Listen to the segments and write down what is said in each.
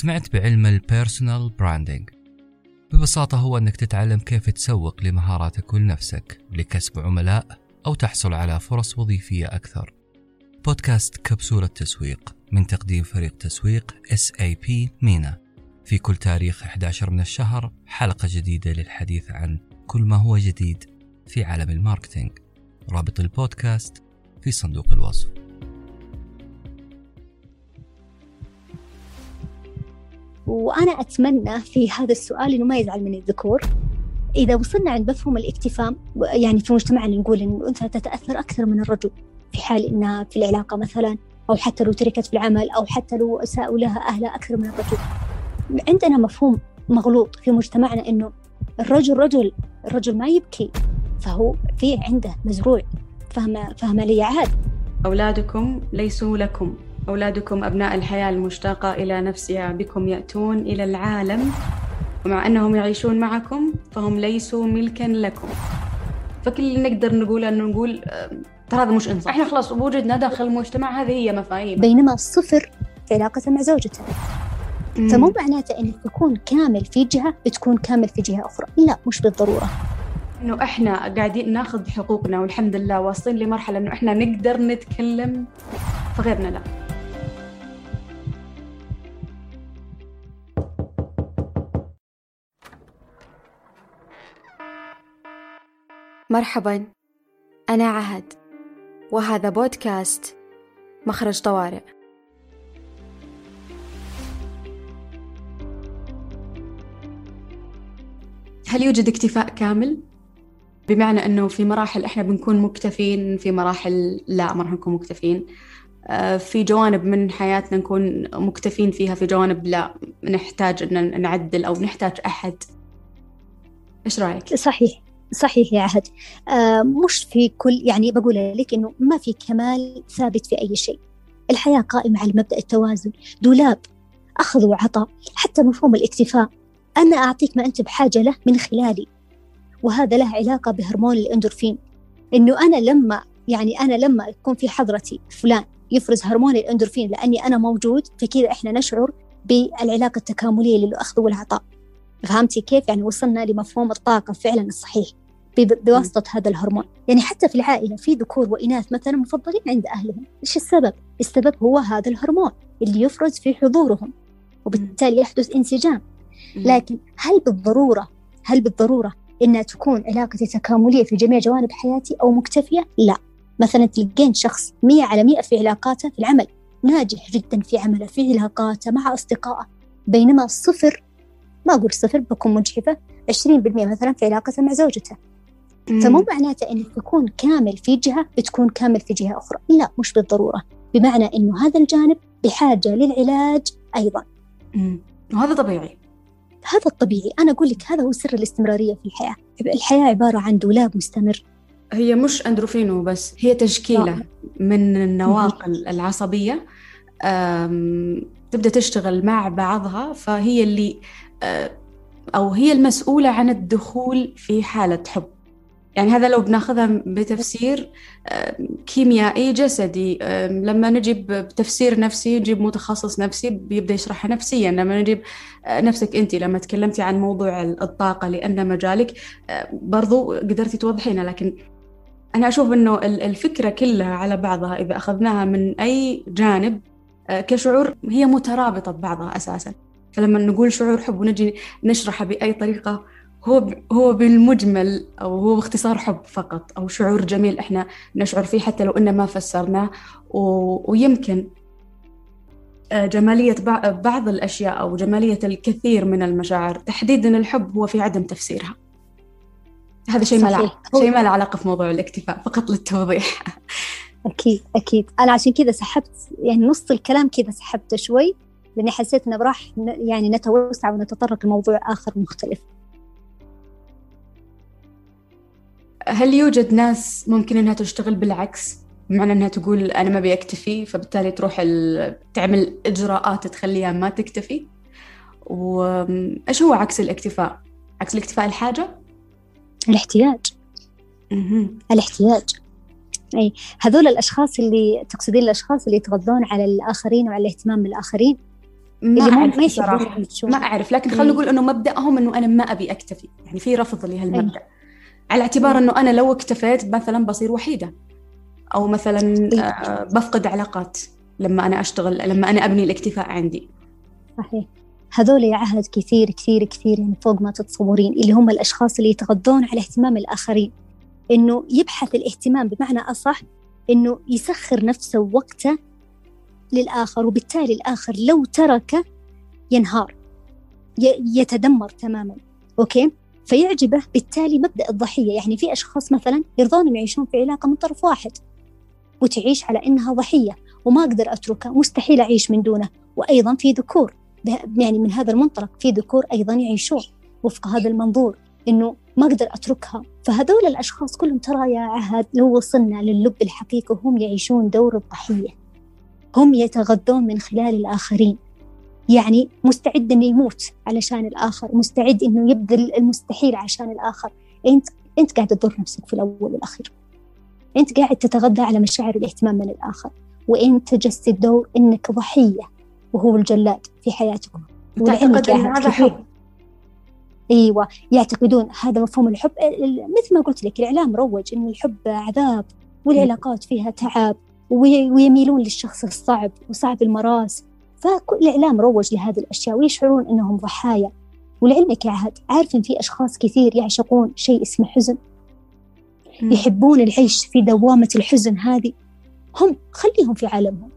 سمعت بعلم ال personal branding ببساطة هو أنك تتعلم كيف تسوق لمهاراتك ولنفسك لكسب عملاء أو تحصل على فرص وظيفية أكثر. بودكاست كبسولة تسويق من تقديم فريق تسويق SAP مينا. في كل تاريخ 11 من الشهر حلقة جديدة للحديث عن كل ما هو جديد في عالم ال marketing. رابط البودكاست في صندوق الوصف. وأنا أتمنى في هذا السؤال إنه ما يزعل من الذكور. إذا وصلنا عند مفهوم الاكتفاء يعني في مجتمعنا نقول إن الأنثى تتأثر أكثر من الرجل في حال إنها في العلاقة مثلا أو حتى لو تركت في العمل أو حتى لو أساءوا لها أهلها أكثر من الرجل. عندنا مفهوم مغلوط في مجتمعنا إنه الرجل رجل الرجل ما يبكي فهو في عنده مزروع. فهم فهم لي عاد. أولادكم ليسوا لكم. أولادكم أبناء الحياة المشتاقة إلى نفسها بكم يأتون إلى العالم. ومع أنهم يعيشون معكم فهم ليسوا ملكا لكم. فكل اللي نقدر نقوله أنه نقول ترى هذا مش إنصاف. إحنا خلاص بوجودنا داخل المجتمع هذه هي مفاهيم. بينما الصفر في علاقته مع زوجته. فمو معناته انك تكون كامل في جهة بتكون كامل في جهة أخرى. لا مش بالضرورة. إنه إحنا قاعدين ناخذ حقوقنا والحمد لله واصلين لمرحلة إنه إحنا نقدر نتكلم فغيرنا لا. مرحبا. أنا عهد وهذا بودكاست مخرج طوارئ. هل يوجد اكتفاء كامل؟ بمعنى أنه في مراحل إحنا بنكون مكتفين في مراحل لا ما راح نكون مكتفين. آه، في جوانب من حياتنا نكون مكتفين فيها في جوانب لا نحتاج أن نعدل أو نحتاج أحد. إيش رأيك؟ صحيح. صحيح يا عهد. آه مش في كل يعني بقول لك إنه ما في كمال ثابت في أي شيء. الحياة قائمة على مبدأ التوازن. دولاب أخذ وعطاء حتى مفهوم الاكتفاء. أنا أعطيك ما أنت بحاجة له من خلالي. وهذا له علاقة بهرمون الأندورفين. إنه أنا لما يعني أنا لما يكون في حضرتي فلان يفرز هرمون الأندورفين لأني أنا موجود فكذا إحنا نشعر بالعلاقة التكاملية للأخذ والعطاء. فهمتي كيف؟ يعني وصلنا لمفهوم الطاقة فعلا الصحيح. بواسطة هذا الهرمون. يعني حتى في العائلة في ذكور وإناث مثلا مفضلين عند أهلهم. إيش السبب؟ السبب هو هذا الهرمون اللي يفرز في حضورهم وبالتالي يحدث انسجام. لكن هل بالضرورة هل بالضرورة إنها تكون علاقتي تكاملية في جميع جوانب حياتي أو مكتفية؟ لا. مثلا تلقين شخص مية على مئة في علاقاته في العمل. ناجح جدا في عمله في علاقاته مع أصدقائه. بينما الصفر ما أقول صفر بكون مجحفة. 20% مثلا في علاقته مع زوجته. فمو معناته انك تكون كامل في جهة بتكون كامل في جهة أخرى، لا مش بالضرورة، بمعنى إنه هذا الجانب بحاجة للعلاج أيضا. وهذا طبيعي. هذا الطبيعي، أنا أقول لك هذا هو سر الاستمرارية في الحياة، الحياة عبارة عن دولاب مستمر. هي مش أندروفينو بس، هي تشكيلة لا. من النواقل العصبية تبدأ تشتغل مع بعضها فهي اللي أو هي المسؤولة عن الدخول في حالة حب. يعني هذا لو بناخذها بتفسير كيميائي جسدي. لما نجيب بتفسير نفسي نجيب متخصص نفسي بيبدأ يشرحها نفسيا. لما نجيب آه، نفسك أنت لما تكلمتي عن موضوع الطاقة لأن مجالك آه، برضو قدرتي توضحينها. لكن أنا أشوف إنه الفكرة كلها على بعضها إذا أخذناها من أي جانب آه، كشعور هي مترابطة ببعضها أساسا. فلما نقول شعور حب ونجي نشرحها بأي طريقة هو هو بالمجمل أو هو باختصار حب فقط أو شعور جميل إحنا نشعر فيه حتى لو إنه ما فسرناه. ويمكن آه، جمالية بعض الأشياء أو جمالية الكثير من المشاعر تحديدا الحب هو في عدم تفسيرها. هذا شيء ما شيء ما له علاقة في موضوع الاكتفاء فقط للتوضيح. أكيد أكيد. أنا عشان كذا سحبت يعني نص الكلام كذا سحبته شوي لأني حسيت إنه راح يعني نتوسع ونتطرق لموضوع آخر مختلف. هل يوجد ناس ممكن إنها تشتغل بالعكس؟ بمعنى إنها تقول أنا ما بيكتفي فبالتالي تروح تعمل إجراءات تخليها ما تكتفي. وايش هو عكس الاكتفاء؟ عكس الاكتفاء الحاجة؟ الاحتياج. الاحتياج. أي هذول الأشخاص اللي تقصدين الأشخاص اللي يتغذون على الآخرين وعلى الاهتمام بالآخرين؟ ما اللي أعرف ما صراحة. ما أعرف لكن خلينا نقول إنه مبدأهم إنه أنا ما أبي أكتفي. يعني في رفض لهالمبدأ. على اعتبار إنه أنا لو اكتفيت مثلا بصير وحيدة. أو مثلا إيه. آه، بفقد علاقات لما أنا أشتغل لما أنا أبني الاكتفاء عندي. صحيح. هذول يا عهد كثير كثير كثير يعني فوق ما تتصورين اللي هم الأشخاص اللي يتغذون على اهتمام الآخرين. إنه يبحث الاهتمام بمعنى أصح إنه يسخر نفسه ووقته للآخر وبالتالي الآخر لو تركه ينهار يتدمر تماما. أوكي؟ فيعجبه بالتالي مبدأ الضحية. يعني في أشخاص مثلا يرضون يعيشون في علاقة من طرف واحد وتعيش على إنها ضحية وما أقدر أتركها مستحيل أعيش من دونه. وأيضا في ذكور يعني من هذا المنطلق في ذكور أيضا يعيشون وفق هذا المنظور إنه ما أقدر أتركها. فهذول الأشخاص كلهم ترى يا عهد لو وصلنا للب الحقيقي هم يعيشون دور الضحية. هم يتغذون من خلال الآخرين. يعني مستعد إنه يموت علشان الآخر مستعد إنه يبذل المستحيل عشان الآخر. أنت أنت قاعد تضر نفسك في الأول والأخير. أنت قاعد تتغذى على مشاعر الاهتمام من الآخر. وأنت تجسد دور إنك ضحية وهو الجلاد في حياتكم تعتقد عهد هذا حب؟ أيوه يعتقدون هذا مفهوم الحب. ال- مثل ما قلت لك الإعلام روج إن الحب عذاب والعلاقات فيها تعب وي- ويميلون للشخص الصعب وصعب المراس. فكل الاعلام روج لهذه الأشياء ويشعرون إنهم ضحايا. ولعلمك يا عهد عارف ان في أشخاص كثير يعشقون شيء اسمه حزن؟ مم. يحبون العيش في دوامة الحزن هذه. هم خليهم في عالمهم.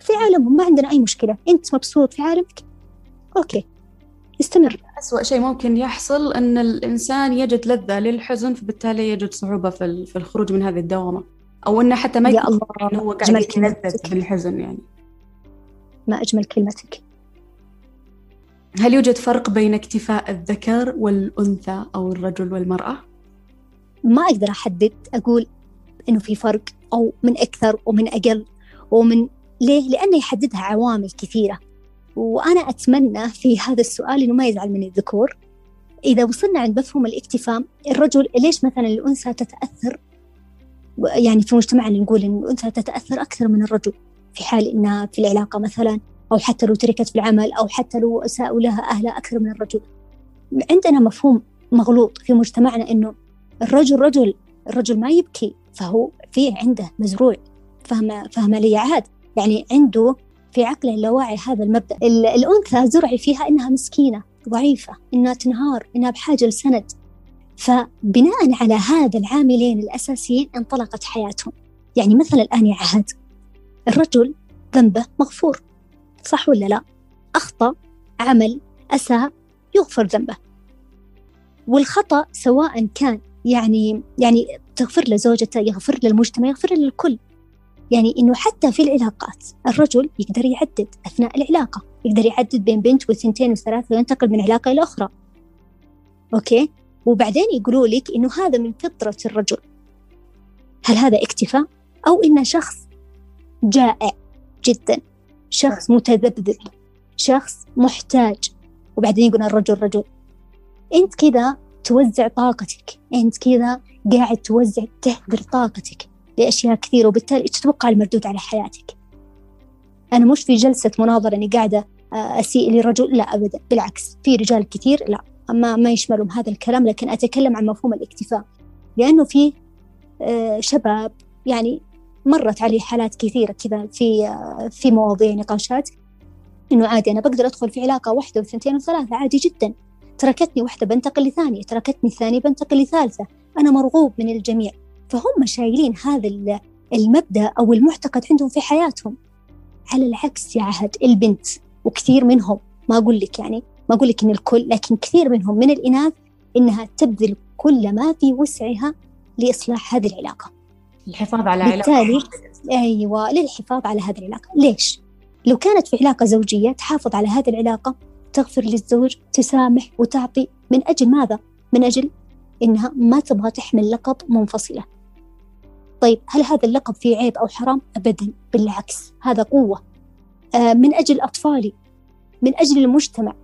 في عالمهم ما عندنا أي مشكلة. أنت مبسوط في عالمك؟ okay. استمر. أسوأ شيء ممكن يحصل أن الإنسان يجد لذة للحزن فبالتالي يجد صعوبة في ال- في الخروج من هذه الدوامة. أو أنه حتى ما يا يكون الله. إنه هو قاعد يتلذذ. بالحزن يعني. ما أجمل كلمتك. هل يوجد فرق بين اكتفاء الذكر والأنثى أو الرجل والمرأة؟ ما أقدر أحدد أقول إنه في فرق أو من أكثر ومن أقل ومن ليه؟ لأنه يحددها عوامل كثيرة. وأنا أتمنى في هذا السؤال إنه ما يزعل من الذكور. إذا وصلنا عند مفهوم الاكتفاء الرجل ليش مثلا الأنثى تتأثر؟ يعني في مجتمعنا نقول إن الأنثى تتأثر أكثر من الرجل. في حال إنها في العلاقة مثلا أو حتى لو تركت في العمل أو حتى لو أساءوا لها أهلها أكثر من الرجل. عندنا مفهوم مغلوط في مجتمعنا إنه الرجل رجل الرجل ما يبكي فهو في عنده مزروع. فاهمة فاهمة لي عاد يعني عنده في عقله اللاواعي هذا المبدأ. ال- الأنثى زرع فيها إنها مسكينة ضعيفة إنها تنهار إنها بحاجة لسند. فبناء على هذا العاملين الأساسيين انطلقت حياتهم. يعني مثلا الآن يا عهد. الرجل ذنبه مغفور صح ولا لا؟ أخطأ عمل أساء يغفر ذنبه. والخطأ سواء كان يعني يعني تغفر له زوجته يغفر للمجتمع يغفر للكل. يعني إنه حتى في العلاقات الرجل يقدر يعدد أثناء العلاقة يقدر يعدد بين بنت وثنتين وثلاثة وينتقل من علاقة إلى أخرى. أوكي؟ وبعدين يقولوا لك إنه هذا من فطرة الرجل. هل هذا اكتفاء أو إنه شخص جائع جدا. شخص متذبذب. شخص محتاج. وبعدين يقول الرجل رجل أنت كذا توزع طاقتك. أنت كذا قاعد توزع تهدر طاقتك لأشياء كثيرة. وبالتالي تتوقع المردود على حياتك؟ أنا مش في جلسة مناظرة إني قاعدة آه، أسيء لرجل لا ابدا. بالعكس في رجال كثير. لا ما ما يشملهم هذا الكلام. لكن أتكلم عن مفهوم الاكتفاء. لأنه في آه، شباب يعني مرت علي حالات كثيرة كذا في في مواضيع نقاشات. إنه عادي أنا بقدر أدخل في علاقة واحدة وثنتين وثلاثة عادي جدا. تركتني واحدة بنتقل لثانية تركتني الثانية بنتقل لثالثة. أنا مرغوب من الجميع. فهم شايلين هذا ال- المبدأ أو المعتقد عندهم في حياتهم. على العكس يا عهد البنت وكثير منهم ما أقول لك يعني ما أقول لك إن الكل لكن كثير منهم من الإناث إنها تبذل كل ما في وسعها لإصلاح هذه العلاقة. الحفاظ على بالتالي علاقة أيوة للحفاظ على هذه العلاقة. ليش؟ لو كانت في علاقة زوجية تحافظ على هذه العلاقة تغفر للزوج تسامح وتعطي. من أجل ماذا؟ من أجل إنها ما تبغى تحمل لقب منفصلة. طيب هل هذا اللقب فيه عيب أو حرام؟ أبدا بالعكس هذا قوة. آه من أجل أطفالي من أجل المجتمع.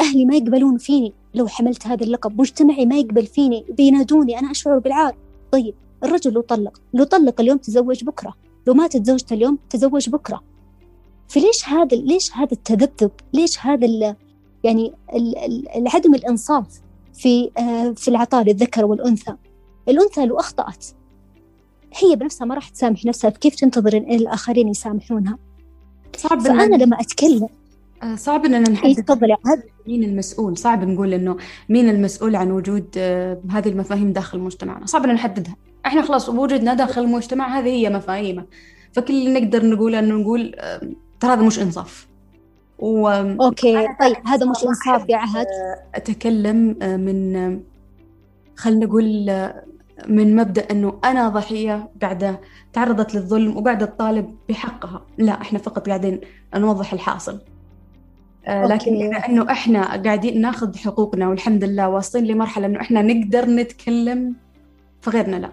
أهلي ما يقبلون فيني. لو حملت هذا اللقب مجتمعي ما يقبل فيني بينادوني أنا أشعر بالعار. طيب الرجل لو طلق لو طلق اليوم تزوج بكرة لو ماتت زوجته اليوم تزوج بكرة. فليش هذا ليش هذا التذبذب ليش هذا ال يعني ال عدم الإنصاف في آه، في العطاء للذكر والأنثى؟ الأنثى لو أخطأت هي بنفسها ما راح تسامح نفسها كيف تنتظر إن الآخرين يسامحونها. صعب فأنا لما أتكلم آه، صعب اننا نحدد. تفضلي مين المسؤول؟ صعب نقول إنه مين المسؤول عن وجود آه، هذه المفاهيم داخل مجتمعنا. صعب ان نحددها. إحنا خلاص وجودنا داخل المجتمع هذه هي مفاهيمه. فكل اللي نقدر نقوله إنه نقول ترى هذا مش إنصاف. و أوكي طيب هذا مش إنصاف يا عهد؟ أتكلم آه، من خلينا نقول من مبدأ إنه أنا ضحية قاعدة تعرضت للظلم وقاعدة تطالب بحقها. لا إحنا فقط قاعدين نوضح الحاصل. آه، لكن بما إنه إحنا قاعدين ناخذ حقوقنا والحمد لله واصلين لمرحلة إنه إحنا نقدر نتكلم فغيرنا لا.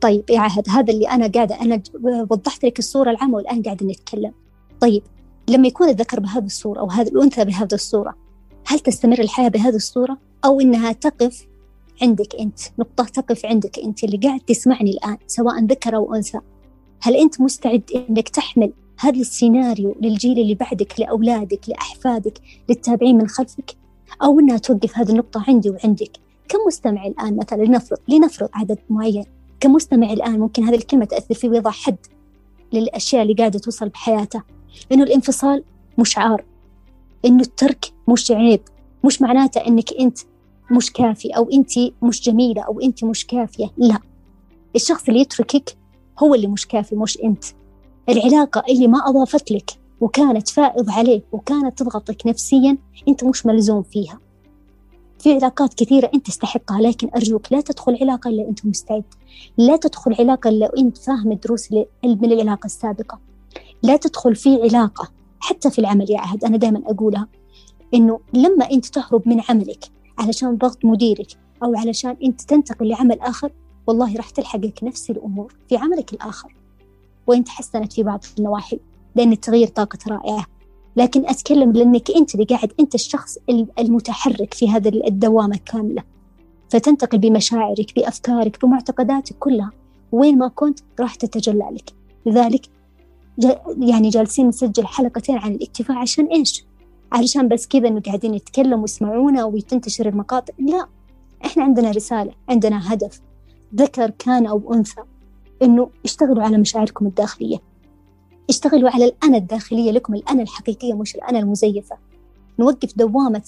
طيب يا عهد هذا اللي أنا قاعدة أنا وضحت لك الصورة العامة والآن قاعدة نتكلم. طيب لما يكون الذكر بهذه الصورة أو هذه الأنثى بهذه الصورة هل تستمر الحياة بهذه الصورة أو إنها تقف عندك أنت نقطة تقف عندك أنت اللي قاعد تسمعني الآن سواء ذكر أو أنثى؟ هل أنت مستعد إنك تحمل هذا السيناريو للجيل اللي بعدك لأولادك لأحفادك للتابعين من خلفك أو أنها توقف هذه النقطة عندي وعندك. كمستمع الآن مثلا لنفرض لنفرض عدد معين. كمستمع الآن ممكن هذه الكلمة تأثر فيه ويضع حد للأشياء اللي قاعدة توصل بحياته. إنه الانفصال مش عار. إنه الترك مش عيب. مش معناته إنك أنت مش كافي أو أنت مش جميلة أو أنت مش كافية. لا. الشخص اللي يتركك هو اللي مش كافي مش أنت. العلاقة اللي ما أضافت لك وكانت فائض عليك وكانت تضغطك نفسيا أنت مش ملزوم فيها. في علاقات كثيرة أنت تستحقها لكن أرجوك لا تدخل علاقة إلا أنت مستعد. لا تدخل علاقة إلا وأنت فاهم الدروس من العلاقة السابقة. لا تدخل في علاقة حتى في العمل يا عهد أنا دائما أقولها إنه لما أنت تهرب من عملك علشان ضغط مديرك أو علشان أنت تنتقل لعمل آخر والله راح تلحقك نفس الأمور في عملك الآخر. وإن تحسنت في بعض النواحي لأن التغيير طاقة رائعة. لكن أتكلم لأنك أنت اللي قاعد أنت الشخص المتحرك في هذا الدوامة كاملة. فتنتقل بمشاعرك بأفكارك بمعتقداتك كلها. وين ما كنت راح تتجلى لك. لذلك يعني جالسين نسجل حلقتين عن الاكتفاء عشان إيش؟ علشان بس كذا إنه قاعدين نتكلم ويسمعونا وتنتشر المقاطع. لا إحنا عندنا رسالة عندنا هدف. ذكر كان أو أنثى. إنه اشتغلوا على مشاعركم الداخلية. اشتغلوا على الأنا الداخلية لكم الأنا الحقيقية مش الأنا المزيفة. نوقف دوامة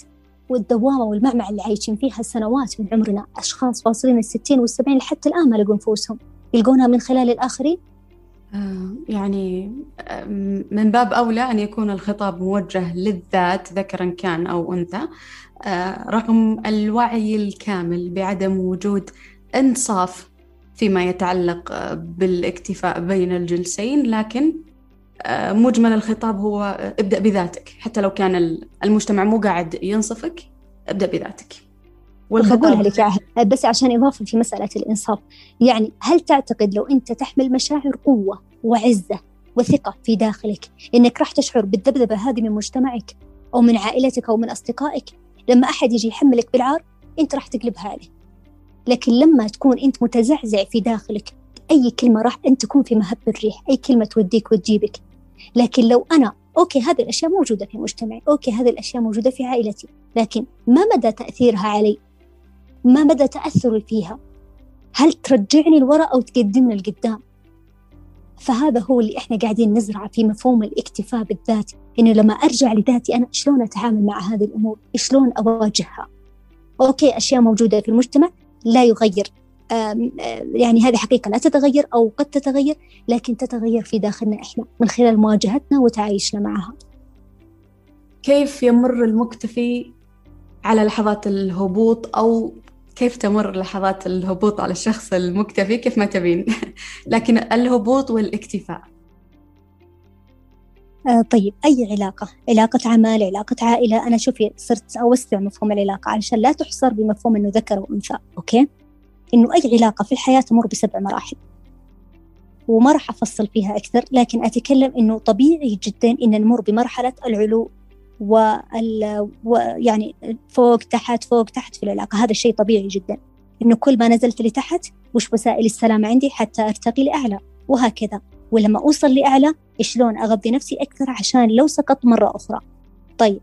والدوامة والمعمعة اللي عايشين فيها سنوات من عمرنا أشخاص واصلين الستين والسبعين لحتى الآن ما لقوا نفوسهم يلقونها من خلال الآخرين؟ آه، يعني من باب أولى أن يكون الخطاب موجه للذات ذكرا كان أو أنثى. آه، رغم الوعي الكامل بعدم وجود إنصاف فيما يتعلق بالاكتفاء بين الجنسين لكن آه، مجمل الخطاب هو ابدأ بذاتك. حتى لو كان المجتمع مو قاعد ينصفك ابدأ بذاتك. بقولها لك عهد بس عشان إضافة في مسألة الإنصاف. يعني هل تعتقد لو أنت تحمل مشاعر قوة وعزة وثقة في داخلك إنك راح تشعر بالذبذبة هذه من مجتمعك أو من عائلتك أو من أصدقائك؟ لما أحد يجي يحملك بالعار أنت راح تقلبها عليه. لكن لما تكون أنت متزعزع في داخلك أي كلمة راح أنت تكون في مهب الريح أي كلمة توديك وتجيبك. لكن لو أنا okay هذه الأشياء موجودة في مجتمعي okay هذه الأشياء موجودة في عائلتي لكن ما مدى تأثيرها علي؟ ما مدى تأثري فيها؟ هل ترجعني لورا أو تقدمني لقدام؟ فهذا هو اللي إحنا قاعدين نزرعه في مفهوم الاكتفاء بالذات. إنه لما أرجع لذاتي أنا شلون أتعامل مع هذه الأمور؟ شلون أواجهها؟ أوكي أشياء موجودة في المجتمع لا يغير. يعني هذه حقيقة لا تتغير أو قد تتغير لكن تتغير في داخلنا إحنا من خلال مواجهتنا وتعايشنا معها. كيف يمر المكتفي على لحظات الهبوط أو كيف تمر لحظات الهبوط على الشخص المكتفي كيف ما تبين؟ لكن الهبوط والإكتفاء. آه طيب أي علاقة؟ علاقة عمل علاقة عائلة؟ أنا شوفي صرت أوسع مفهوم العلاقة علشان لا تحصر بمفهوم أنه ذكر وأنثى أوكي؟ إنه أي علاقة في الحياة تمر بسبع مراحل. وما راح أفصل فيها أكثر لكن أتكلم إنه طبيعي جدا إن نمر بمرحلة العلو وال ويعني فوق تحت فوق تحت في العلاقة. هذا الشيء طبيعي جدا. إنه كل ما نزلت لتحت وش وسائل السلام عندي حتى أرتقي لأعلى وهكذا. ولما أوصل لأعلى شلون أغذي نفسي أكثر عشان لو سقطت مرة أخرى. طيب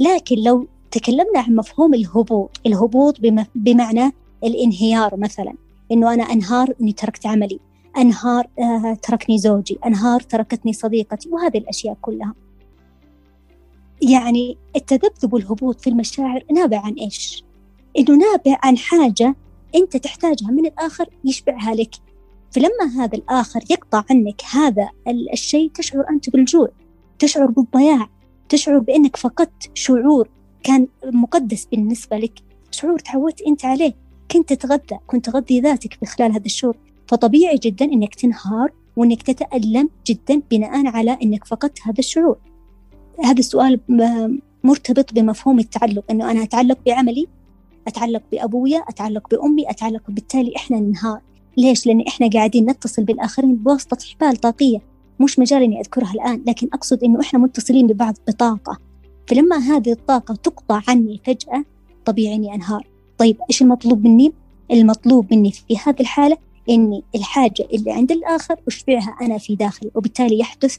لكن لو تكلمنا عن مفهوم الهبوط الهبوط بمعنى الانهيار مثلا إنه أنا أنهار إني تركت عملي أنهار آه تركني زوجي أنهار تركتني صديقتي وهذه الأشياء كلها. يعني التذبذب والهبوط في المشاعر نابع عن إيش؟ إنه نابع عن حاجة أنت تحتاجها من الآخر يشبعها لك. فلما هذا الآخر يقطع عنك هذا الشيء تشعر أنت بالجوع تشعر بالضياع تشعر بأنك فقدت شعور كان مقدس بالنسبة لك شعور تعودت أنت عليه. كنت تتغذى كنت تغذي ذاتك في خلال هذا الشعور فطبيعي جدا أنك تنهار وأنك تتألم جدا بناء على أنك فقدت هذا الشعور. هذا السؤال مرتبط بمفهوم التعلق أنه أنا أتعلق بعملي أتعلق بأبويا أتعلق بأمي أتعلق بالتالي إحنا ننهار. ليش؟ لأن إحنا قاعدين نتصل بالآخرين بواسطة حبال طاقية مش مجال إني أذكرها الآن لكن أقصد إنه إحنا متصلين ببعض بطاقة. فلما هذه الطاقة تقطع عني فجأة طبيعي إني أنهار. طيب إيش المطلوب مني؟ المطلوب مني في هذه الحالة إني الحاجة اللي عند الآخر أشبعها أنا في داخلي وبالتالي يحدث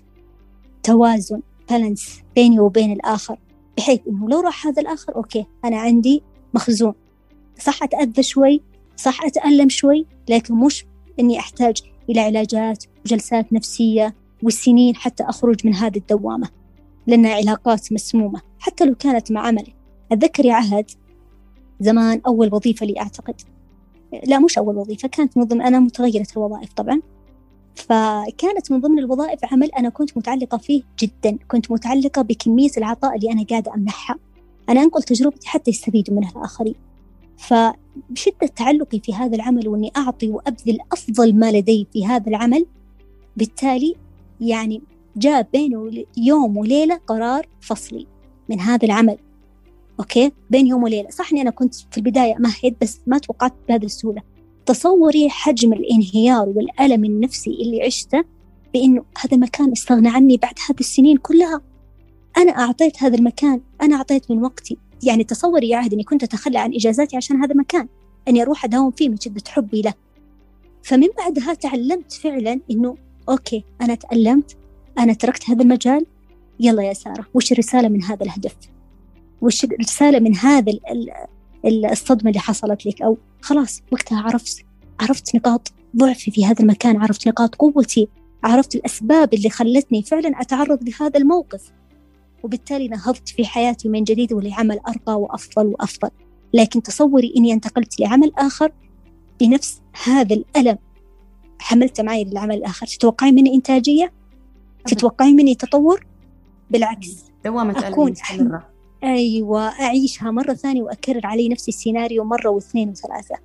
توازن بالانس بيني وبين الآخر. بحيث إنه لو راح هذا الآخر أوكي أنا عندي مخزون. صح أتأذى شوي؟ صح أتألم شوي لكن مش إني أحتاج إلى علاجات وجلسات نفسية والسنين حتى أخرج من هذه الدوامة لأنها علاقات مسمومة حتى لو كانت مع عملي. أتذكر يا عهد زمان أول وظيفة لي أعتقد. لا مش أول وظيفة كانت من ضمن أنا متغيرة الوظائف طبعا. فكانت من ضمن الوظائف عمل أنا كنت متعلقة فيه جدا كنت متعلقة بكمية العطاء اللي أنا قاعدة أمنحها. أنا أنقل تجربتي حتى يستفيدوا منها الآخرين. فبشدة تعلقي في هذا العمل وإني أعطي وأبذل أفضل ما لدي في هذا العمل بالتالي يعني جاء بين يوم وليلة قرار فصلي من هذا العمل. أوكي؟ بين يوم وليلة. صح إني أنا كنت في البداية أمهد بس ما توقعت بهذه السهولة. تصوري حجم الانهيار والألم النفسي اللي عشته بإنه هذا المكان استغنى عني بعد هذه السنين كلها. أنا أعطيت هذا المكان أنا أعطيت من وقتي. يعني تصوري يا عهد إني كنت أتخلى عن إجازاتي عشان هذا المكان أني أروح أداوم فيه من شدة حبي له. فمن بعدها تعلمت فعلا إنه أوكي أنا تألمت أنا تركت هذا المجال. يلا يا سارة وش الرسالة من هذا الهدف؟ وش الرسالة من هذا الصدمة اللي حصلت لك؟ أو خلاص وقتها عرفت عرفت نقاط ضعفي في هذا المكان عرفت نقاط قوتي عرفت الأسباب اللي خلتني فعلا أتعرض لهذا الموقف. وبالتالي نهضت في حياتي من جديد ولعمل أرقى وأفضل وأفضل. لكن تصوري إني انتقلت لعمل آخر بنفس هذا الألم. حملته معي للعمل الآخر. تتوقعين مني إنتاجية؟ تتوقعين مني تطور؟ بالعكس. دوامة أكون مستمرة أيوة أعيشها مرة ثانية وأكرر علي نفس السيناريو مرة واثنين وثلاثة.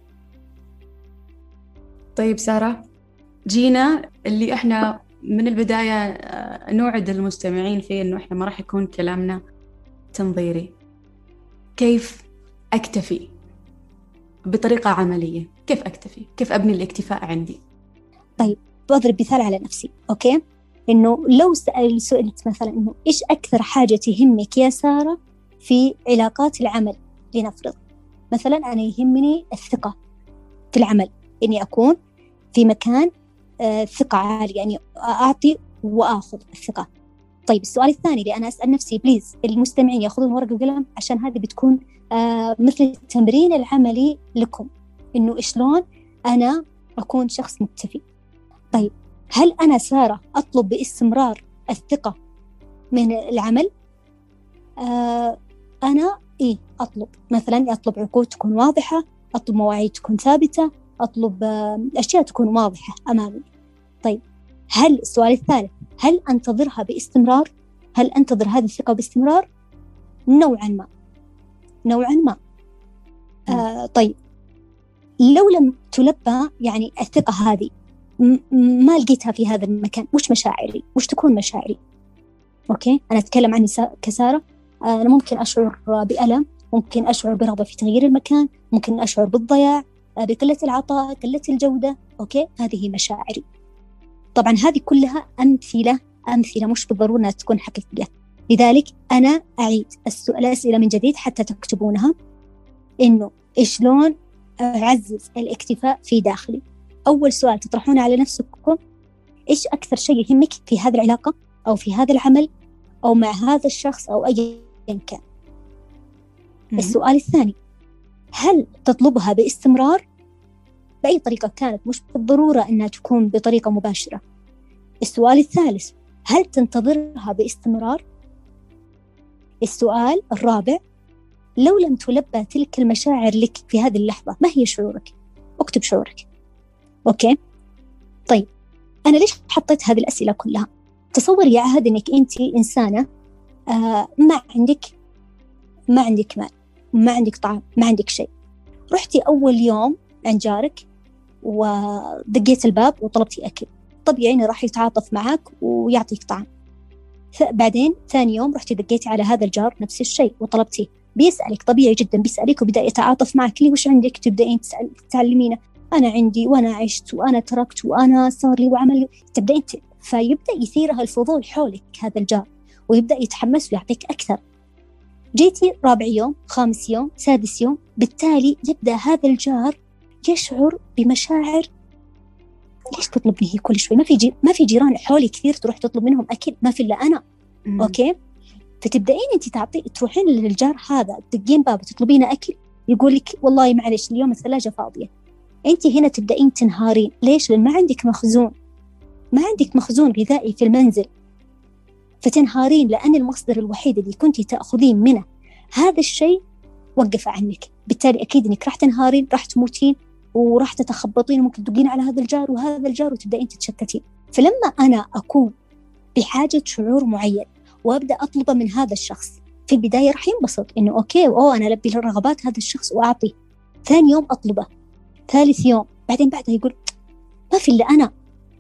طيب سارة جينا اللي إحنا من البداية آه، نوعد المستمعين فيه إنه إحنا ما راح يكون كلامنا تنظيري. كيف أكتفي بطريقة عملية؟ كيف أكتفي؟ كيف أبني الاكتفاء عندي؟ طيب بضرب مثال على نفسي OK؟ إنه لو سألت مثلا إنه إيش أكثر حاجة تهمك يا سارة في علاقات العمل؟ لنفرض. مثلا أنا يهمني الثقة في العمل إني أكون في مكان ثقة عالية يعني أعطي وآخذ الثقة. طيب السؤال الثاني اللي أنا أسأل نفسي please المستمعين يأخذون ورقة وقلم عشان هذه بتكون آه، مثل التمرين العملي لكم. إنه شلون أنا أكون شخص مكتفي. طيب هل أنا سارة أطلب باستمرار الثقة من العمل؟ آه أنا إيه أطلب. مثلا أطلب عقود تكون واضحة أطلب مواعيد تكون ثابتة أطلب آه أشياء تكون واضحة أمامي. هل السؤال الثالث هل أنتظرها باستمرار؟ هل أنتظر هذه الثقة باستمرار؟ نوعا ما. نوعا ما. آه طيب. لو لم تلبى يعني الثقة هذه ما لقيتها في هذا المكان؟ وش مشاعري؟ وش تكون مشاعري؟ OK أنا أتكلم عني كسارة. أنا ممكن أشعر بألم ممكن أشعر برغبة في تغيير المكان ممكن أشعر بالضياع بقلة العطاء قلة الجودة. OK هذه مشاعري. طبعا هذه كلها أمثلة أمثلة مش بالضرورة أنها تكون حقيقية. لذلك أنا أعيد الأسئلة من جديد حتى تكتبونها. إنه شلون أعزز الاكتفاء في داخلي. أول سؤال تطرحونه على نفسكم إيش أكثر شيء يهمك في هذه العلاقة أو في هذا العمل أو مع هذا الشخص أو أيا كان؟ السؤال الثاني هل تطلبها باستمرار بأي طريقة كانت مش بالضرورة أنها تكون بطريقة مباشرة. السؤال الثالث هل تنتظرها باستمرار؟ السؤال الرابع لو لم تلبى تلك المشاعر لك في هذه اللحظة ما هي شعورك؟ اكتب شعورك. أوكي؟ طيب أنا ليش حطيت هذه الأسئلة كلها؟ تصور يا عهد أنك أنت إنسانة آه ما عندك ما عندك مال ما عندك طعام ما عندك شيء. رحتي أول يوم عند جارك ودقيت الباب وطلبتي أكل. طبيعي إنه راح يتعاطف معك ويعطيك طعام بعدين ثاني يوم رحتي دقيتي على هذا الجار نفس الشيء وطلبتي. بيسألك طبيعي جدا بيسألك وبدأ يتعاطف معك. لي وش عندك؟ تبدأين تعلمينه. أنا عندي وأنا عشت وأنا تركت وأنا صار لي وعمل. تبدأين فيبدأ يثيرها الفضول حولك هذا الجار ويبدأ يتحمس ويعطيك أكثر. جيتي رابع يوم خامس يوم سادس يوم بالتالي يبدأ هذا الجار يشعر بمشاعر ليش تطلبني هي كل شوي؟ ما في جي... ما في جيران حولي كثير تروح تطلب منهم اكل ما في إلا أنا. مم. OK؟ فتبدأين انت تعطي تروحين للجار هذا تدقين بابه تطلبين أكل يقول لك والله معلش اليوم الثلاجة فاضية. انت هنا تبدأين تنهارين. ليش؟ لأن ما عندك مخزون. ما عندك مخزون غذائي في المنزل. فتنهارين لأن المصدر الوحيد اللي كنت تأخذين منه. هذا الشيء وقف عنك. بالتالي أكيد أنك راح تنهارين راح تموتين. وراح تتخبطين وممكن تدقين على هذا الجار وهذا الجار وتبدأين تتشتتين. فلما أنا أكون بحاجة شعور معين وأبدأ أطلبه من هذا الشخص في البداية راح ينبسط إنه أوكي أوه أنا ألبي رغبات هذا الشخص وأعطيه ثاني يوم أطلبه ثالث يوم بعدين بعدها يقول ما في إلا أنا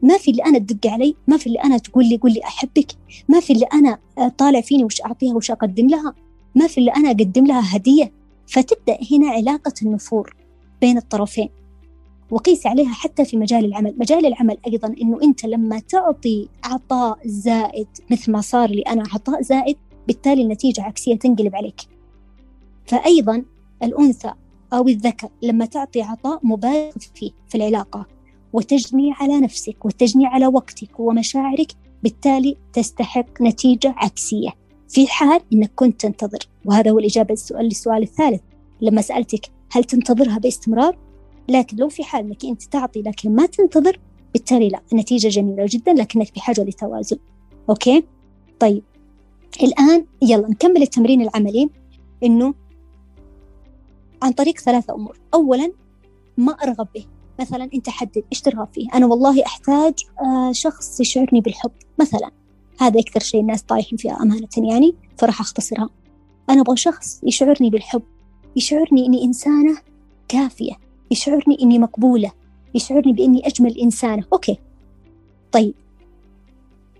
ما في اللي أنا تدق علي ما في اللي أنا تقول لي قول لي أحبك ما في اللي أنا طالع فيني وش أعطيها وش أقدم لها ما في اللي أنا أقدم لها هدية. فتبدأ هنا علاقة النفور بين الطرفين. وقيس عليها حتى في مجال العمل. مجال العمل أيضا أنه أنت لما تعطي عطاء زائد مثل ما صار لي أنا عطاء زائد بالتالي النتيجة عكسية تنقلب عليك. فأيضا الأنثى أو الذكر لما تعطي عطاء مبالغ فيه في العلاقة وتجني على نفسك وتجني على وقتك ومشاعرك بالتالي تستحق نتيجة عكسية. في حال أنك كنت تنتظر وهذا هو الإجابة للسؤال الثالث. لما سألتك هل تنتظرها باستمرار؟ لكن لو في حال أنك أنت تعطي لكن ما تنتظر بالتالي لا النتيجة جميلة جدا لكنك بحاجة لتوازن أوكي؟ طيب. الآن يلا نكمل التمرين العملي. إنه عن طريق ثلاثة أمور. أولا ما أرغب به. مثلا أنت حدد إيش ترغب فيه. أنا والله أحتاج آه، شخص يشعرني بالحب مثلا. هذا أكثر شيء الناس طايحين فيها أمانة يعني فراح أختصرها. أنا أبغى شخص يشعرني بالحب يشعرني إني إنسانة كافية. يشعرني إني مقبولة يشعرني بإني أجمل إنسانة. أوكي. طيب.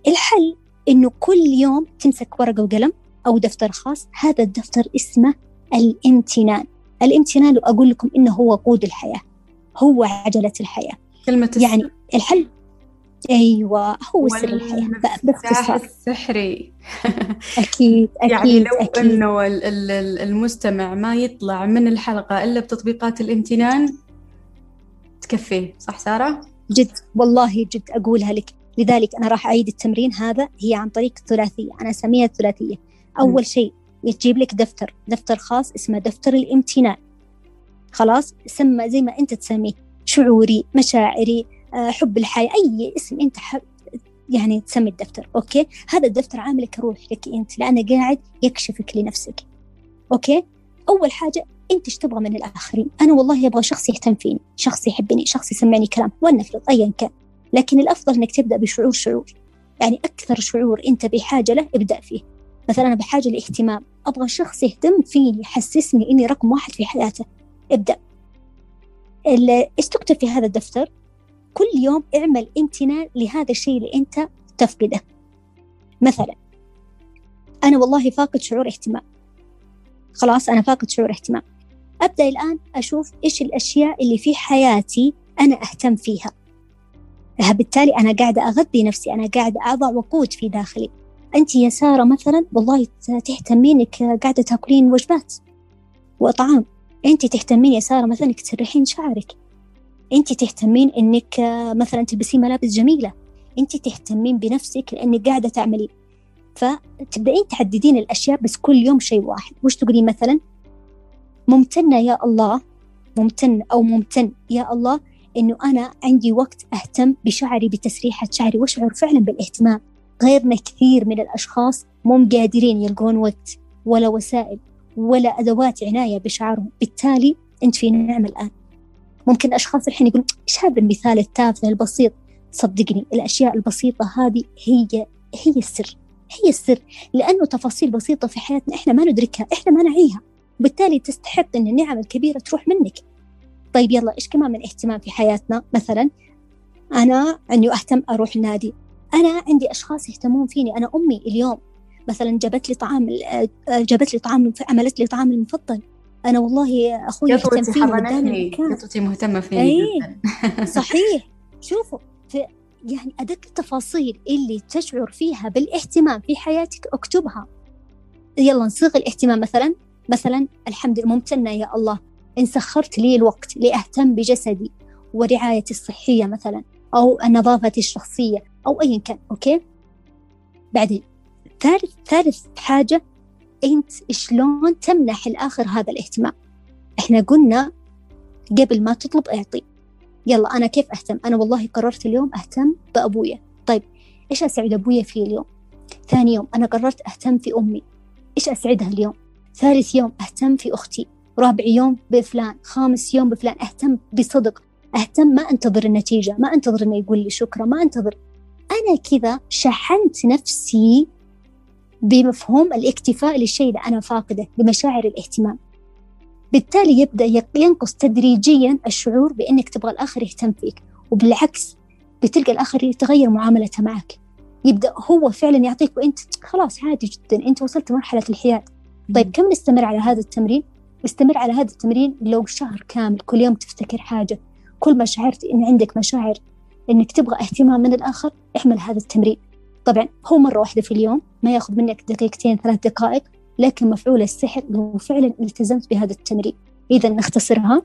الحل إنه كل يوم تمسك ورقة وقلم أو دفتر خاص. هذا الدفتر اسمه الامتنان. الامتنان أقول لكم إنه هو وقود الحياة هو عجلة الحياة. كلمة يعني الحل أيوة هو سر الحياة باختصار. السحري. أكيد أكيد يعني لو أكيد. أنه المستمع ما يطلع من الحلقة إلا بتطبيقات الامتنان تكفيه صح سارة؟ جد والله جد أقولها لك. لذلك أنا راح أعيد التمرين هذا هي عن طريق الثلاثية. أنا أسميها الثلاثية. أول شيء تجيب لك دفتر دفتر خاص اسمه دفتر الامتنان. خلاص سمى زي ما أنت تسميه شعوري مشاعري حب الحياة أي اسم أنت حب يعني تسمي الدفتر OK؟ هذا الدفتر عامل كروح لك أنت لأنه قاعد يكشفك لنفسك OK؟ أول حاجة أنت إيش تبغى من الآخرين؟ أنا والله أبغى شخص يهتم فيني شخص يحبني شخص يسمعني كلام ولنفرض أيا كان لكن الأفضل أنك تبدأ بشعور شعور يعني أكثر شعور أنت بحاجة له ابدأ فيه. مثلا أنا بحاجة لاهتمام أبغى شخص يهتم فيني يحسسني إني رقم واحد في حياته ابدأ. إيش تكتب في هذا الدفتر؟ كل يوم اعمل امتنان لهذا الشيء اللي انت تفقده. مثلا أنا والله فاقد شعور اهتمام. خلاص أنا فاقد شعور اهتمام. أبدأ الآن أشوف إيش الأشياء اللي في حياتي أنا أهتم فيها. بالتالي أنا قاعدة أغذي نفسي أنا قاعدة أضع وقود في داخلي. أنت يا سارة مثلا والله تهتمين إنك قاعدة تاكلين وجبات. وطعام. أنت تهتمين يا سارة مثلا إنك تسرحين شعرك. انت تهتمين انك مثلا تلبسين ملابس جميلة. أنت تهتمين بنفسك لأنك قاعدة تعملين فتبدأين تعددين الأشياء بس كل يوم شيء واحد. وش تقولين مثلا؟ ممتنة يا الله ممتن أو ممتن يا الله إنه أنا عندي وقت أهتم بشعري بتسريحة شعري وأشعر فعلا بالاهتمام؟ غيرنا كثير من الأشخاص مو قادرين يلقون وقت ولا وسائل ولا أدوات عناية بشعرهم. بالتالي أنت في نعمة الآن. ممكن أشخاص الحين يقولون إيش هذا المثال التافه البسيط؟ صدقني الأشياء البسيطة هذه هي هي السر هي السر لأنه تفاصيل بسيطة في حياتنا إحنا ما ندركها إحنا ما نعيها. وبالتالي تستحق أن النعم الكبيرة تروح منك. طيب يلا إيش كمان من اهتمام في حياتنا؟ مثلا أنا أني أهتم أروح النادي أنا عندي أشخاص يهتمون فيني أنا أمي اليوم. مثلا جابت لي طعام جابت لي طعام عملت لي طعام المفضل. أنا والله أخوي يهتم فيني قطوتي مهتمه فيني أيه. صحيح. شوفوا في يعني أدق التفاصيل اللي تشعر فيها بالاهتمام في حياتك اكتبها. يلا نصيغ الاهتمام مثلا. مثلا الحمد لله ممتنة يا الله. إن سخرت لي الوقت لأهتم بجسدي ورعايتي الصحية مثلا أو النظافة الشخصية أو أيا كان أوكي؟ بعدين ثالث ثالث حاجة أنت شلون تمنح الآخر هذا الاهتمام؟ إحنا قلنا قبل ما تطلب أعطي. يلا أنا كيف أهتم؟ أنا والله قررت اليوم أهتم بأبويا. طيب إيش أسعد أبويا فيه اليوم؟ ثاني يوم أنا قررت أهتم في أمي. إيش أسعدها اليوم؟ ثالث يوم أهتم في أختي. رابع يوم بفلان. خامس يوم بفلان. أهتم بصدق. أهتم ما أنتظر النتيجة ما أنتظر إنه يقول لي شكرا ما أنتظر. أنا كذا شحنت نفسي بمفهوم الاكتفاء للشيء اللي أنا فاقده بمشاعر الاهتمام. بالتالي يبدأ ينقص تدريجيا الشعور بأنك تبغى الآخر يهتم فيك وبالعكس بتلقى الآخر يتغير معاملته معك. يبدأ هو فعلا يعطيك وأنت خلاص عادي جدا أنت وصلت مرحلة الحياد. طيب كم نستمر على هذا التمرين؟ استمر على هذا التمرين لو شهر كامل كل يوم تفتكر حاجة. كل ما شعرت إن عندك مشاعر إنك تبغى اهتمام من الآخر اعمل هذا التمرين. طبعا هو مرة واحدة في اليوم ما يأخذ منك دقيقتين ثلاث دقائق لكن مفعول السحر لو فعلا التزمت بهذا التمرين. إذا نختصرها.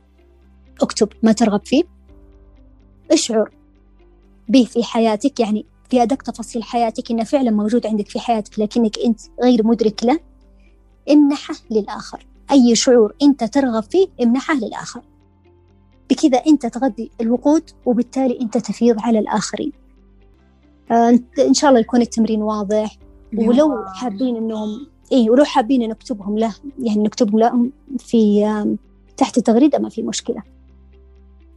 اكتب ما ترغب فيه. اشعر به في حياتك يعني في أدق تفاصيل حياتك إنه فعلا موجود عندك في حياتك لكنك أنت غير مدرك له. امنحه للآخر. أي شعور أنت ترغب فيه امنحه للآخر. بكذا أنت تغذي الوقود وبالتالي أنت تفيض على الآخرين. آه إن شاء الله يكون التمرين واضح. ولو حابين أنهم إيه ولو حابين نكتبهم له يعني نكتبهم لهم في تحت التغريدة ما في مشكلة.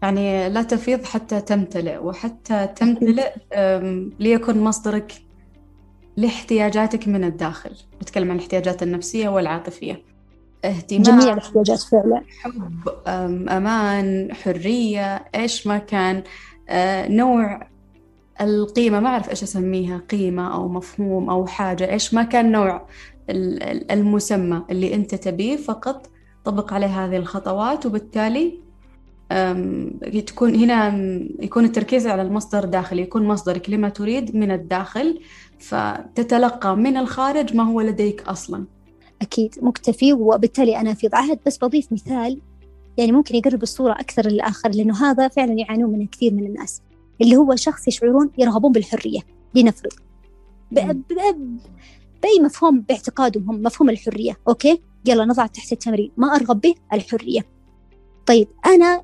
يعني لا تفيض حتى تمتلئ وحتى تمتلئ ليكن مصدرك لاحتياجاتك من الداخل. نتكلم عن الاحتياجات النفسية والعاطفية. اهتمام جميع الاحتياجات فعلا. حب أمان حرية إيش ما كان آه، نوع القيمة ما أعرف إيش أسميها قيمة أو مفهوم أو حاجة إيش ما كان نوع المسمى اللي أنت تبيه فقط طبق عليه هذه الخطوات وبالتالي تكون هنا يكون التركيز على المصدر الداخلي يكون مصدرك لما تريد من الداخل فتتلقى من الخارج ما هو لديك أصلا. أكيد مكتفي وبالتالي أنا في عهد بس بضيف مثال يعني ممكن يقرب الصورة أكثر للآخر لأنه هذا فعلا يعانون منه كثير من الناس. اللي هو شخص يشعرون يرغبون بالحرية لنفرض. بأي مفهوم باعتقادهم هم مفهوم الحرية أوكي؟ يلا نضع تحت التمرين. ما أرغب به؟ الحرية. طيب أنا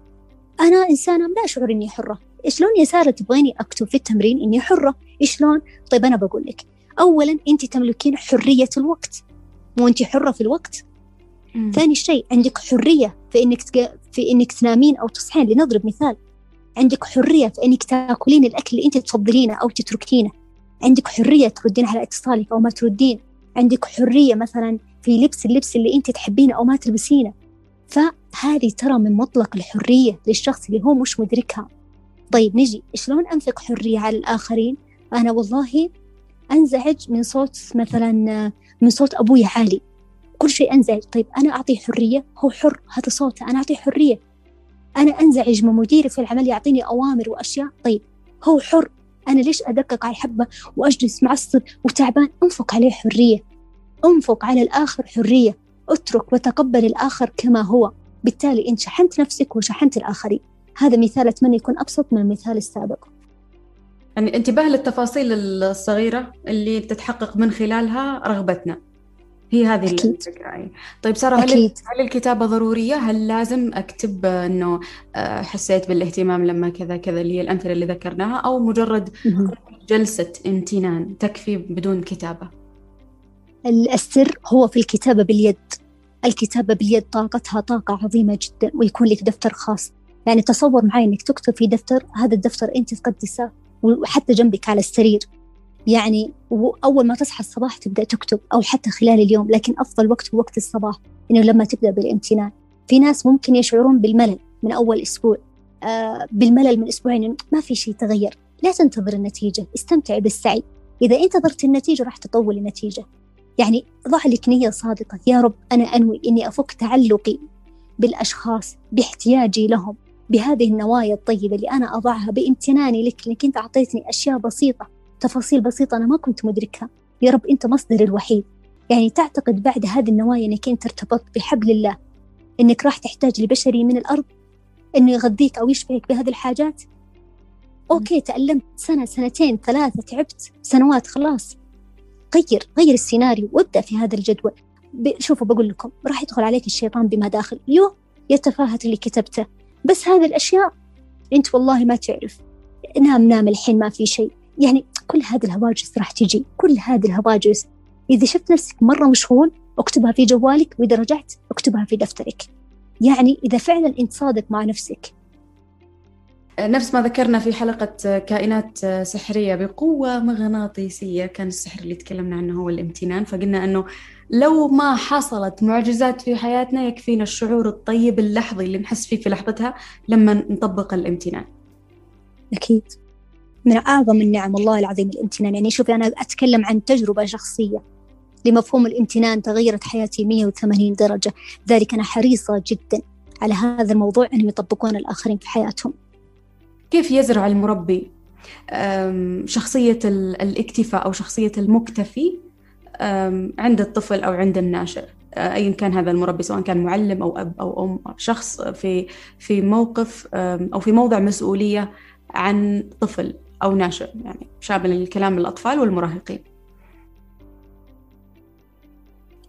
أنا إنسانة لا أشعر إني حرة. شلون يا سارة تبغيني أكتب في التمرين إني حرة؟ شلون؟ طيب أنا بقول لك. أولا أنت تملكين حرية الوقت. مو أنت حرة في الوقت؟ مم. ثاني شيء عندك حرية في إنك تق... في إنك تنامين أو تصحين. لنضرب مثال. عندك حرية في إنك تاكلين الأكل اللي أنت تفضلينه أو تتركينه. عندك حرية تردين على اتصالك أو ما تردين. عندك حرية مثلا في لبس اللبس اللي أنت تحبينه أو ما تلبسينه. فهذه ترى من مطلق الحرية للشخص اللي هو مش مدركها. طيب نجي شلون أنفق حرية على الآخرين؟ أنا والله أنزعج من صوت مثلا من صوت أبوي عالي. كل شيء أنزعج. طيب أنا أعطيه حرية؟ هو حر هذا صوته. أنا أعطيه حرية. أنا أنزعج من مديري في العمل يعطيني أوامر وأشياء. طيب هو حر. أنا ليش أدقق على الحبة وأجلس معصب وتعبان؟ أنفق عليه حرية. أنفق على الآخر حرية. أترك وتقبل الآخر كما هو. بالتالي أنت شحنت نفسك وشحنت الآخرين. هذا مثال أتمنى يكون أبسط من المثال السابق. يعني انتباه للتفاصيل الصغيرة اللي تتحقق من خلالها رغبتنا. هي هذه أكيد. الفكرة طيب سارة هل, أكيد. هل الكتابة ضرورية؟ هل لازم أكتب أنه آه، حسيت بالاهتمام لما كذا كذا اللي هي الأمثلة اللي ذكرناها أو مجرد. جلسة امتنان تكفي بدون كتابة؟ السر هو في الكتابة باليد الكتابة باليد طاقتها طاقة عظيمة جدا ويكون لك دفتر خاص يعني تصور معي إنك تكتب في دفتر هذا الدفتر أنت تقدسه وحتى جنبك على السرير يعني وأول ما تصحى الصباح تبدأ تكتب أو حتى خلال اليوم لكن أفضل وقت هو وقت الصباح إنه لما تبدأ بالامتنان. في ناس ممكن يشعرون بالملل من أول أسبوع. آه بالملل من أسبوعين ما في شيء تغير. لا تنتظر النتيجة استمتع بالسعي. إذا انتظرت النتيجة راح تطول النتيجة. يعني ضع لك نية صادقة. يا رب أنا أنوي إني أفك تعلقي بالأشخاص باحتياجي لهم بهذه النوايا الطيبة اللي أنا أضعها بامتناني لك لأنك أنت أعطيتني أشياء بسيطة. تفاصيل بسيطة أنا ما كنت مدركها. يا رب أنت مصدر الوحيد. يعني تعتقد بعد هذه النوايا أنك أنت ارتبطت بحبل الله أنك راح تحتاج لبشري من الأرض أنه يغذيك أو يشبعك بهذه الحاجات؟ أوكي تألمت سنة سنتين ثلاثة تعبت سنوات خلاص. غير غير السيناريو وابدأ في هذا الجدول. شوفوا بقول لكم راح يدخل عليك الشيطان بمداخل يو يتفاهت اللي كتبته. بس هذه الأشياء أنت والله ما تعرف. نام نام الحين ما في شيء. يعني كل هذه الهواجس راح تجي كل هذه الهواجس. إذا شفت نفسك مرة مشغول اكتبها في جوالك وإذا رجعت اكتبها في دفترك. يعني إذا فعلا أنت صادق مع نفسك. نفس ما ذكرنا في حلقة كائنات سحرية بقوة مغناطيسية كان السحر اللي تكلمنا عنه هو الامتنان. فقلنا أنه لو ما حصلت معجزات في حياتنا يكفينا الشعور الطيب اللحظي اللي نحس فيه في لحظتها لما نطبق الامتنان. أكيد. من أعظم النعم الله العظيم الامتنان. يعني شوفي أنا أتكلم عن تجربة شخصية لمفهوم الامتنان تغيرت حياتي 180 درجة. ذلك أنا حريصة جدا على هذا الموضوع أنهم يطبقون الآخرين في حياتهم. كيف يزرع المربي شخصية الاكتفاء أو شخصية المكتفي عند الطفل أو عند الناشئ؟ أيا كان هذا المربي سواء كان معلم أو أب أو أم شخص في في موقف أو في موضع مسؤولية عن طفل. أو ناشئ يعني شامل الكلام للأطفال والمراهقين.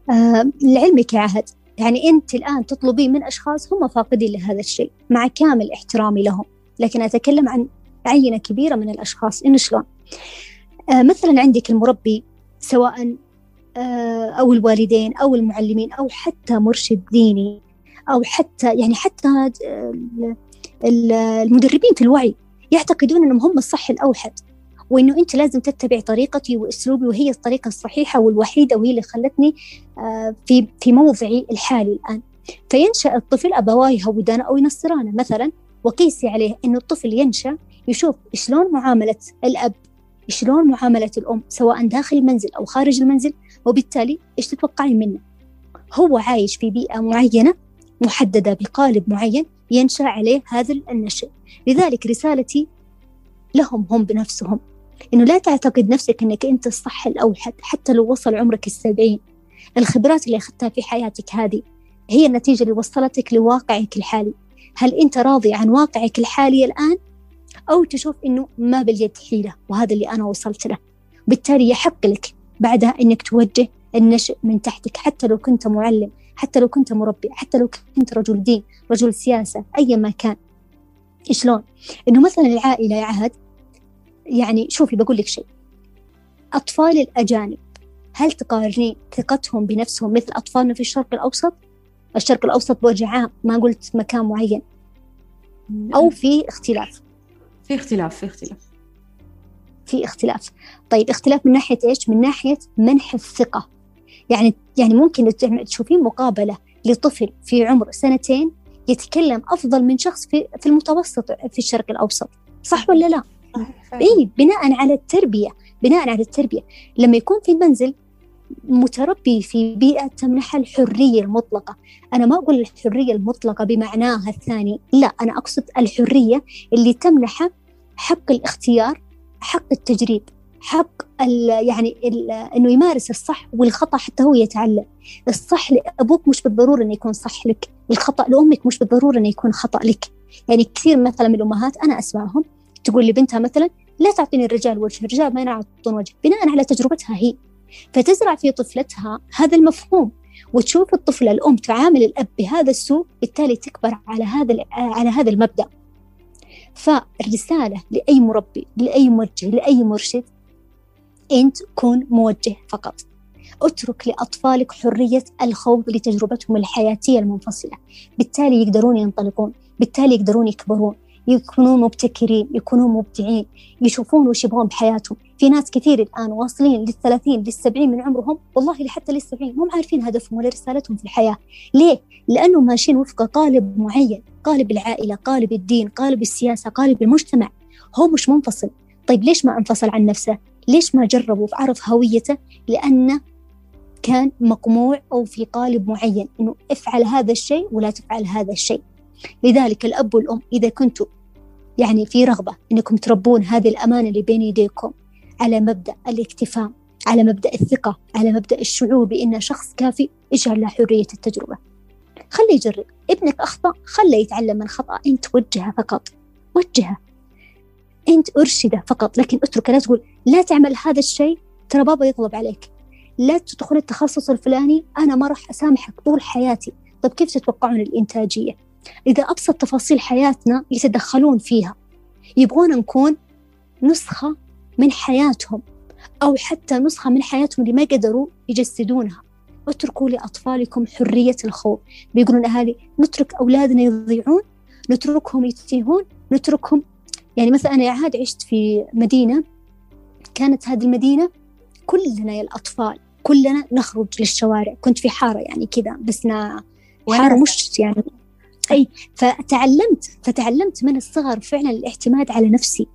آه لعلمك يا عهد يعني أنت الآن تطلبين من أشخاص هم فاقدين لهذا الشيء مع كامل احترامي لهم لكن أتكلم عن عينة كبيرة من الأشخاص إنه شلون؟ آه مثلا عندك المربي سواء آه أو الوالدين أو المعلمين أو حتى مرشد ديني أو حتى يعني حتى آه، المدربين في الوعي. يعتقدون أنهم هم الصح الأوحد وإنه أنت لازم تتبع طريقتي وأسلوبي وهي الطريقة الصحيحة والوحيدة وهي اللي خلتني آه، في في موضعي الحالي الآن. فينشأ الطفل أبواه يهودانه أو ينصرانه مثلا وقيسي عليه أنه الطفل ينشأ يشوف شلون معاملة الأب شلون معاملة الأم سواء داخل المنزل أو خارج المنزل وبالتالي إيش تتوقعين منه؟ هو عايش في بيئة معينة محددة بقالب معين ينشأ عليه هذا النشأ. لذلك رسالتي لهم هم بنفسهم. إنه لا تعتقد نفسك إنك أنت الصح الأوحد حتى لو وصل عمرك السبعين. الخبرات اللي أخذتها في حياتك هذه هي النتيجة اللي وصلتك لواقعك الحالي. هل أنت راضي عن واقعك الحالي الآن؟ أو تشوف إنه ما باليد حيلة وهذا اللي أنا وصلت له. بالتالي يحق لك بعدها إنك توجه النشء من تحتك حتى لو كنت معلم. حتى لو كنت مربي حتى لو كنت رجل دين رجل سياسة أيا ما كان. شلون؟ إنه مثلا العائلة يا عهد يعني شوفي بقول لك شيء. أطفال الأجانب هل تقارنين ثقتهم بنفسهم مثل أطفالنا في الشرق الأوسط؟ الشرق الأوسط بوجه عام ما قلت مكان معين. أو في اختلاف. في اختلاف في اختلاف. في اختلاف. طيب اختلاف من ناحية إيش؟ من ناحية منح الثقة. يعني يعني ممكن تشوفين مقابلة لطفل في عمر سنتين يتكلم أفضل من شخص في في المتوسط في الشرق الأوسط. صح ولا لا؟ اي بناء على التربية بناء على التربية. لما يكون في المنزل متربي في بيئة تمنح الحرية المطلقة أنا ما أقول الحرية المطلقة بمعناها الثاني لا أنا أقصد الحرية اللي تمنحه حق الاختيار حق التجريب. حق ال يعني ال إنه يمارس الصح والخطأ حتى هو يتعلم. الصح لأبوك مش بالضرورة إنه يكون صح لك. الخطأ لأمك مش بالضرورة إنه يكون خطأ لك. يعني كثير مثلا من الأمهات أنا أسمعهم تقول لبنتها مثلا لا تعطيني الرجال وجه الرجال ما يعطون وجه بناء على تجربتها هي. فتزرع في طفلتها هذا المفهوم وتشوف الطفلة الأم تعامل الأب بهذا السوء بالتالي تكبر على هذا على هذا المبدأ. فالرسالة لأي مربي لأي موجه لأي مرشد أنت كن موجه فقط. اترك لأطفالك حرية الخوض لتجربتهم الحياتية المنفصلة. بالتالي يقدرون ينطلقون بالتالي يقدرون يكبرون. يكونون مبتكرين يكونون مبدعين. يشوفون وش يبغون بحياتهم. في ناس كثير الآن واصلين للثلاثين للسبعين من عمرهم. والله لحتى للسبعين. مو عارفين هدفهم ولا رسالتهم في الحياة. ليه؟ لأنه ماشيين وفق قالب معين. قالب العائلة قالب الدين قالب السياسة قالب المجتمع. هو مش منفصل. طيب ليش ما انفصل عن نفسه؟ ليش ما جرب وعرف هويته؟ لأنه كان مقموع أو في قالب معين إنه افعل هذا الشيء ولا تفعل هذا الشيء. لذلك الأب والأم إذا كنتوا يعني في رغبة إنكم تربون هذه الأمانة اللي بين يديكم على مبدأ الاكتفاء على مبدأ الثقة على مبدأ الشعور بأنه شخص كافي اجعل له حرية التجربة. خليه يجرب. ابنك أخطأ خليه يتعلم من خطأ أنت وجهه فقط. وجهه. أنت أرشدة فقط لكن اتركه لا تقول لا تعمل هذا الشيء ترى بابا يطلب عليك. لا تدخل التخصص الفلاني أنا ما راح أسامحك طول حياتي. طيب كيف تتوقعون الإنتاجية؟ إذا أبسط تفاصيل حياتنا يتدخلون فيها. يبغون نكون نسخة من حياتهم أو حتى نسخة من حياتهم اللي ما قدروا يجسدونها. اتركوا لأطفالكم حرية الخوض بيقولون أهالي نترك أولادنا يضيعون نتركهم يتيهون نتركهم يعني مثلا أنا عاد عشت في مدينة كانت هذه المدينة كلنا يا الأطفال كلنا نخرج للشوارع كنت في حارة يعني كذا بس حارة مش يعني أي فتعلمت فتعلمت من الصغر فعلا الاعتماد على نفسي.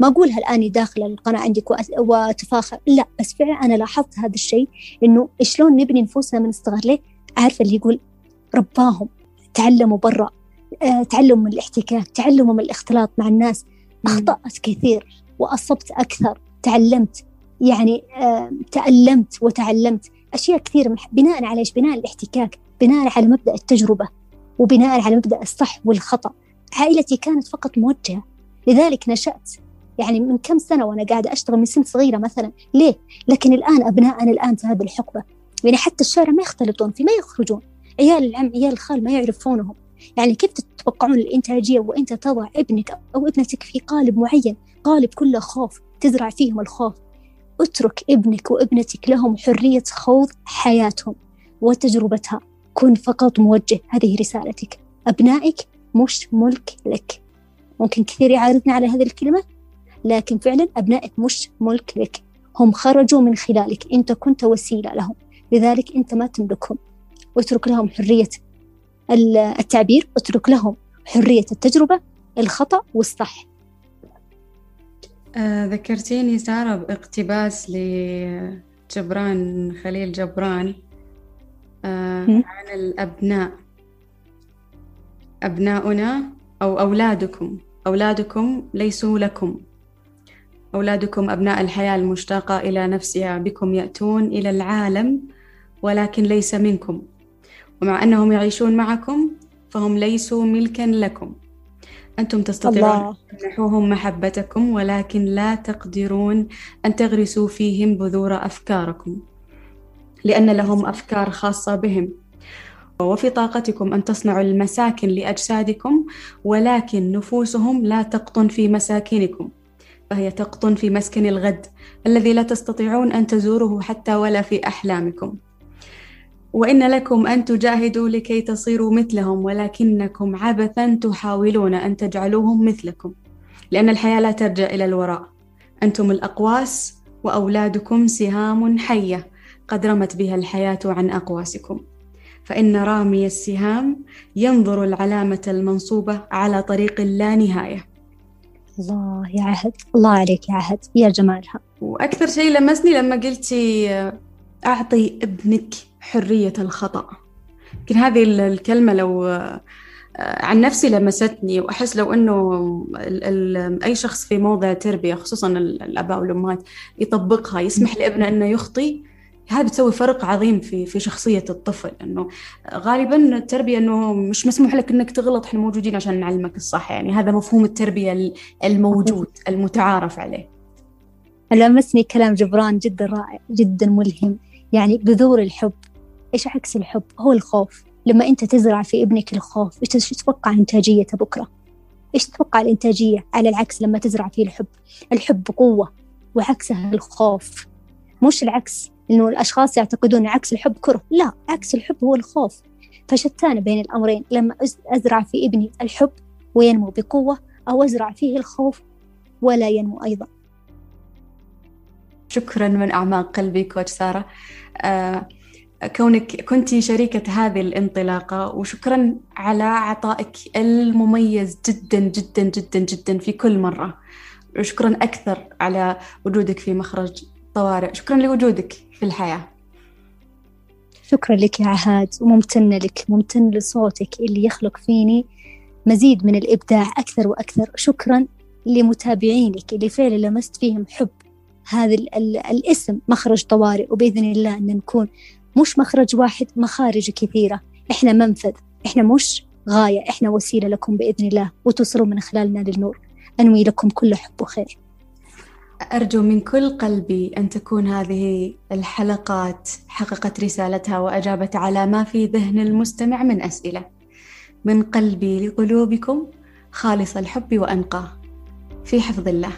ما أقولها الآن داخل القناة عندك وأتفاخر لا بس فعلا أنا لاحظت هذا الشيء إنه شلون نبني نفوسنا من الصغر ليه؟ عارفة اللي يقول رباهم تعلموا برا. تعلموا من الاحتكاك تعلموا من الاختلاط مع الناس. أخطأت كثير وأصبت أكثر تعلمت يعني آه، تألمت وتعلمت. أشياء كثير بناء على إيش؟ بناء الاحتكاك بناء على مبدأ التجربة وبناء على مبدأ الصح والخطأ. عائلتي كانت فقط موجهة لذلك نشأت. يعني من كم سنة وأنا قاعدة أشتغل؟ من سن صغيرة مثلا. ليه؟ لكن الآن أبنائنا الآن في هذه الحقبة. يعني حتى الشارع ما يختلطون فيه ما يخرجون. عيال العم عيال الخال ما يعرفونهم. يعني كيف تتوقعون الإنتاجية وأنت تضع ابنك أو ابنتك في قالب معين قالب كله خوف تزرع فيهم الخوف. اترك ابنك وابنتك لهم حرية خوض حياتهم وتجربتها. كن فقط موجه هذه رسالتك. أبنائك مش ملك لك. ممكن كثير يعارضنا على هذه الكلمة لكن فعلا أبنائك مش ملك لك. هم خرجوا من خلالك. أنت كنت وسيلة لهم. لذلك أنت ما تملكهم. واترك لهم حرية التعبير اترك لهم حرية التجربة الخطأ والصح. آه ذكرتيني سارة باقتباس لجبران خليل جبران آه عن الأبناء. أبناؤنا أو أولادكم. أولادكم ليسوا لكم. أولادكم أبناء الحياة المشتاقة إلى نفسها بكم يأتون إلى العالم ولكن ليس منكم. ومع أنهم يعيشون معكم فهم ليسوا ملكا لكم. أنتم تستطيعون أن تمنحوهم محبتكم ولكن لا تقدرون أن تغرسوا فيهم بذور أفكاركم لأن لهم أفكار خاصة بهم. وفي طاقتكم أن تصنعوا المساكن لأجسادكم ولكن نفوسهم لا تقطن في مساكنكم. فهي تقطن في مسكن الغد الذي لا تستطيعون أن تزوروه حتى ولا في أحلامكم. وإن لكم أن تجاهدوا لكي تصيروا مثلهم ولكنكم عبثا تحاولون أن تجعلوهم مثلكم لأن الحياة لا ترجع إلى الوراء. أنتم الأقواس وأولادكم سهام حية قد رمت بها الحياة عن أقواسكم. فإن رامي السهام ينظر العلامة المنصوبة على طريق لا نهاية. الله يا عهد الله عليك يا عهد يا جمالها. وأكثر شيء لمسني لما قلتي أعطي ابنك. حرية الخطأ. يمكن هذه الكلمة لو عن نفسي لمستني وأحس لو أنه أي شخص في موضع تربية خصوصا الآباء والأمهات يطبقها يسمح لابنه أنه يخطي هذا بتسوي فرق عظيم في في شخصية الطفل. إنه غالبا التربية إنه مش مسموح لك إنك تغلط إحنا موجودين عشان نعلمك الصح. يعني هذا مفهوم التربية الموجود المتعارف عليه. لمسني كلام جبران جدا رائع جدا ملهم. يعني بذور الحب. إيش عكس الحب؟ هو الخوف. لما أنت تزرع في ابنك الخوف إيش تتوقع إنتاجيته بكرة؟ إيش تتوقع الإنتاجية؟ على العكس لما تزرع فيه الحب. الحب قوة وعكسها الخوف. مش العكس إنه الأشخاص يعتقدون عكس الحب كرة. لا عكس الحب هو الخوف. فشتان بين الأمرين. لما أزرع في ابني الحب وينمو بقوة أو أزرع فيه الخوف ولا ينمو أيضا. شكرا من أعماق قلبي كوتش سارة آه كونك كنت شريكة هذه الانطلاقة وشكرا على عطائك المميز جدا جدا جدا جدا في كل مرة. وشكرا أكثر على وجودك في مخرج طوارئ. شكرا لوجودك في الحياة. شكرا لك يا عهاد وممتنة لك ممتن لصوتك اللي يخلق فيني مزيد من الإبداع أكثر وأكثر. شكرا لمتابعينك اللي فعلا لمست فيهم حب. هذا الاسم مخرج طوارئ وبإذن الله أن نكون مش مخرج واحد مخارج كثيرة. إحنا منفذ إحنا مش غاية إحنا وسيلة لكم بإذن الله وتوصلوا من خلالنا للنور. أنوي لكم كل حب وخير. أرجو من كل قلبي أن تكون هذه الحلقات حققت رسالتها وأجابت على ما في ذهن المستمع من أسئلة. من قلبي لقلوبكم خالص الحب وأنقاه في حفظ الله.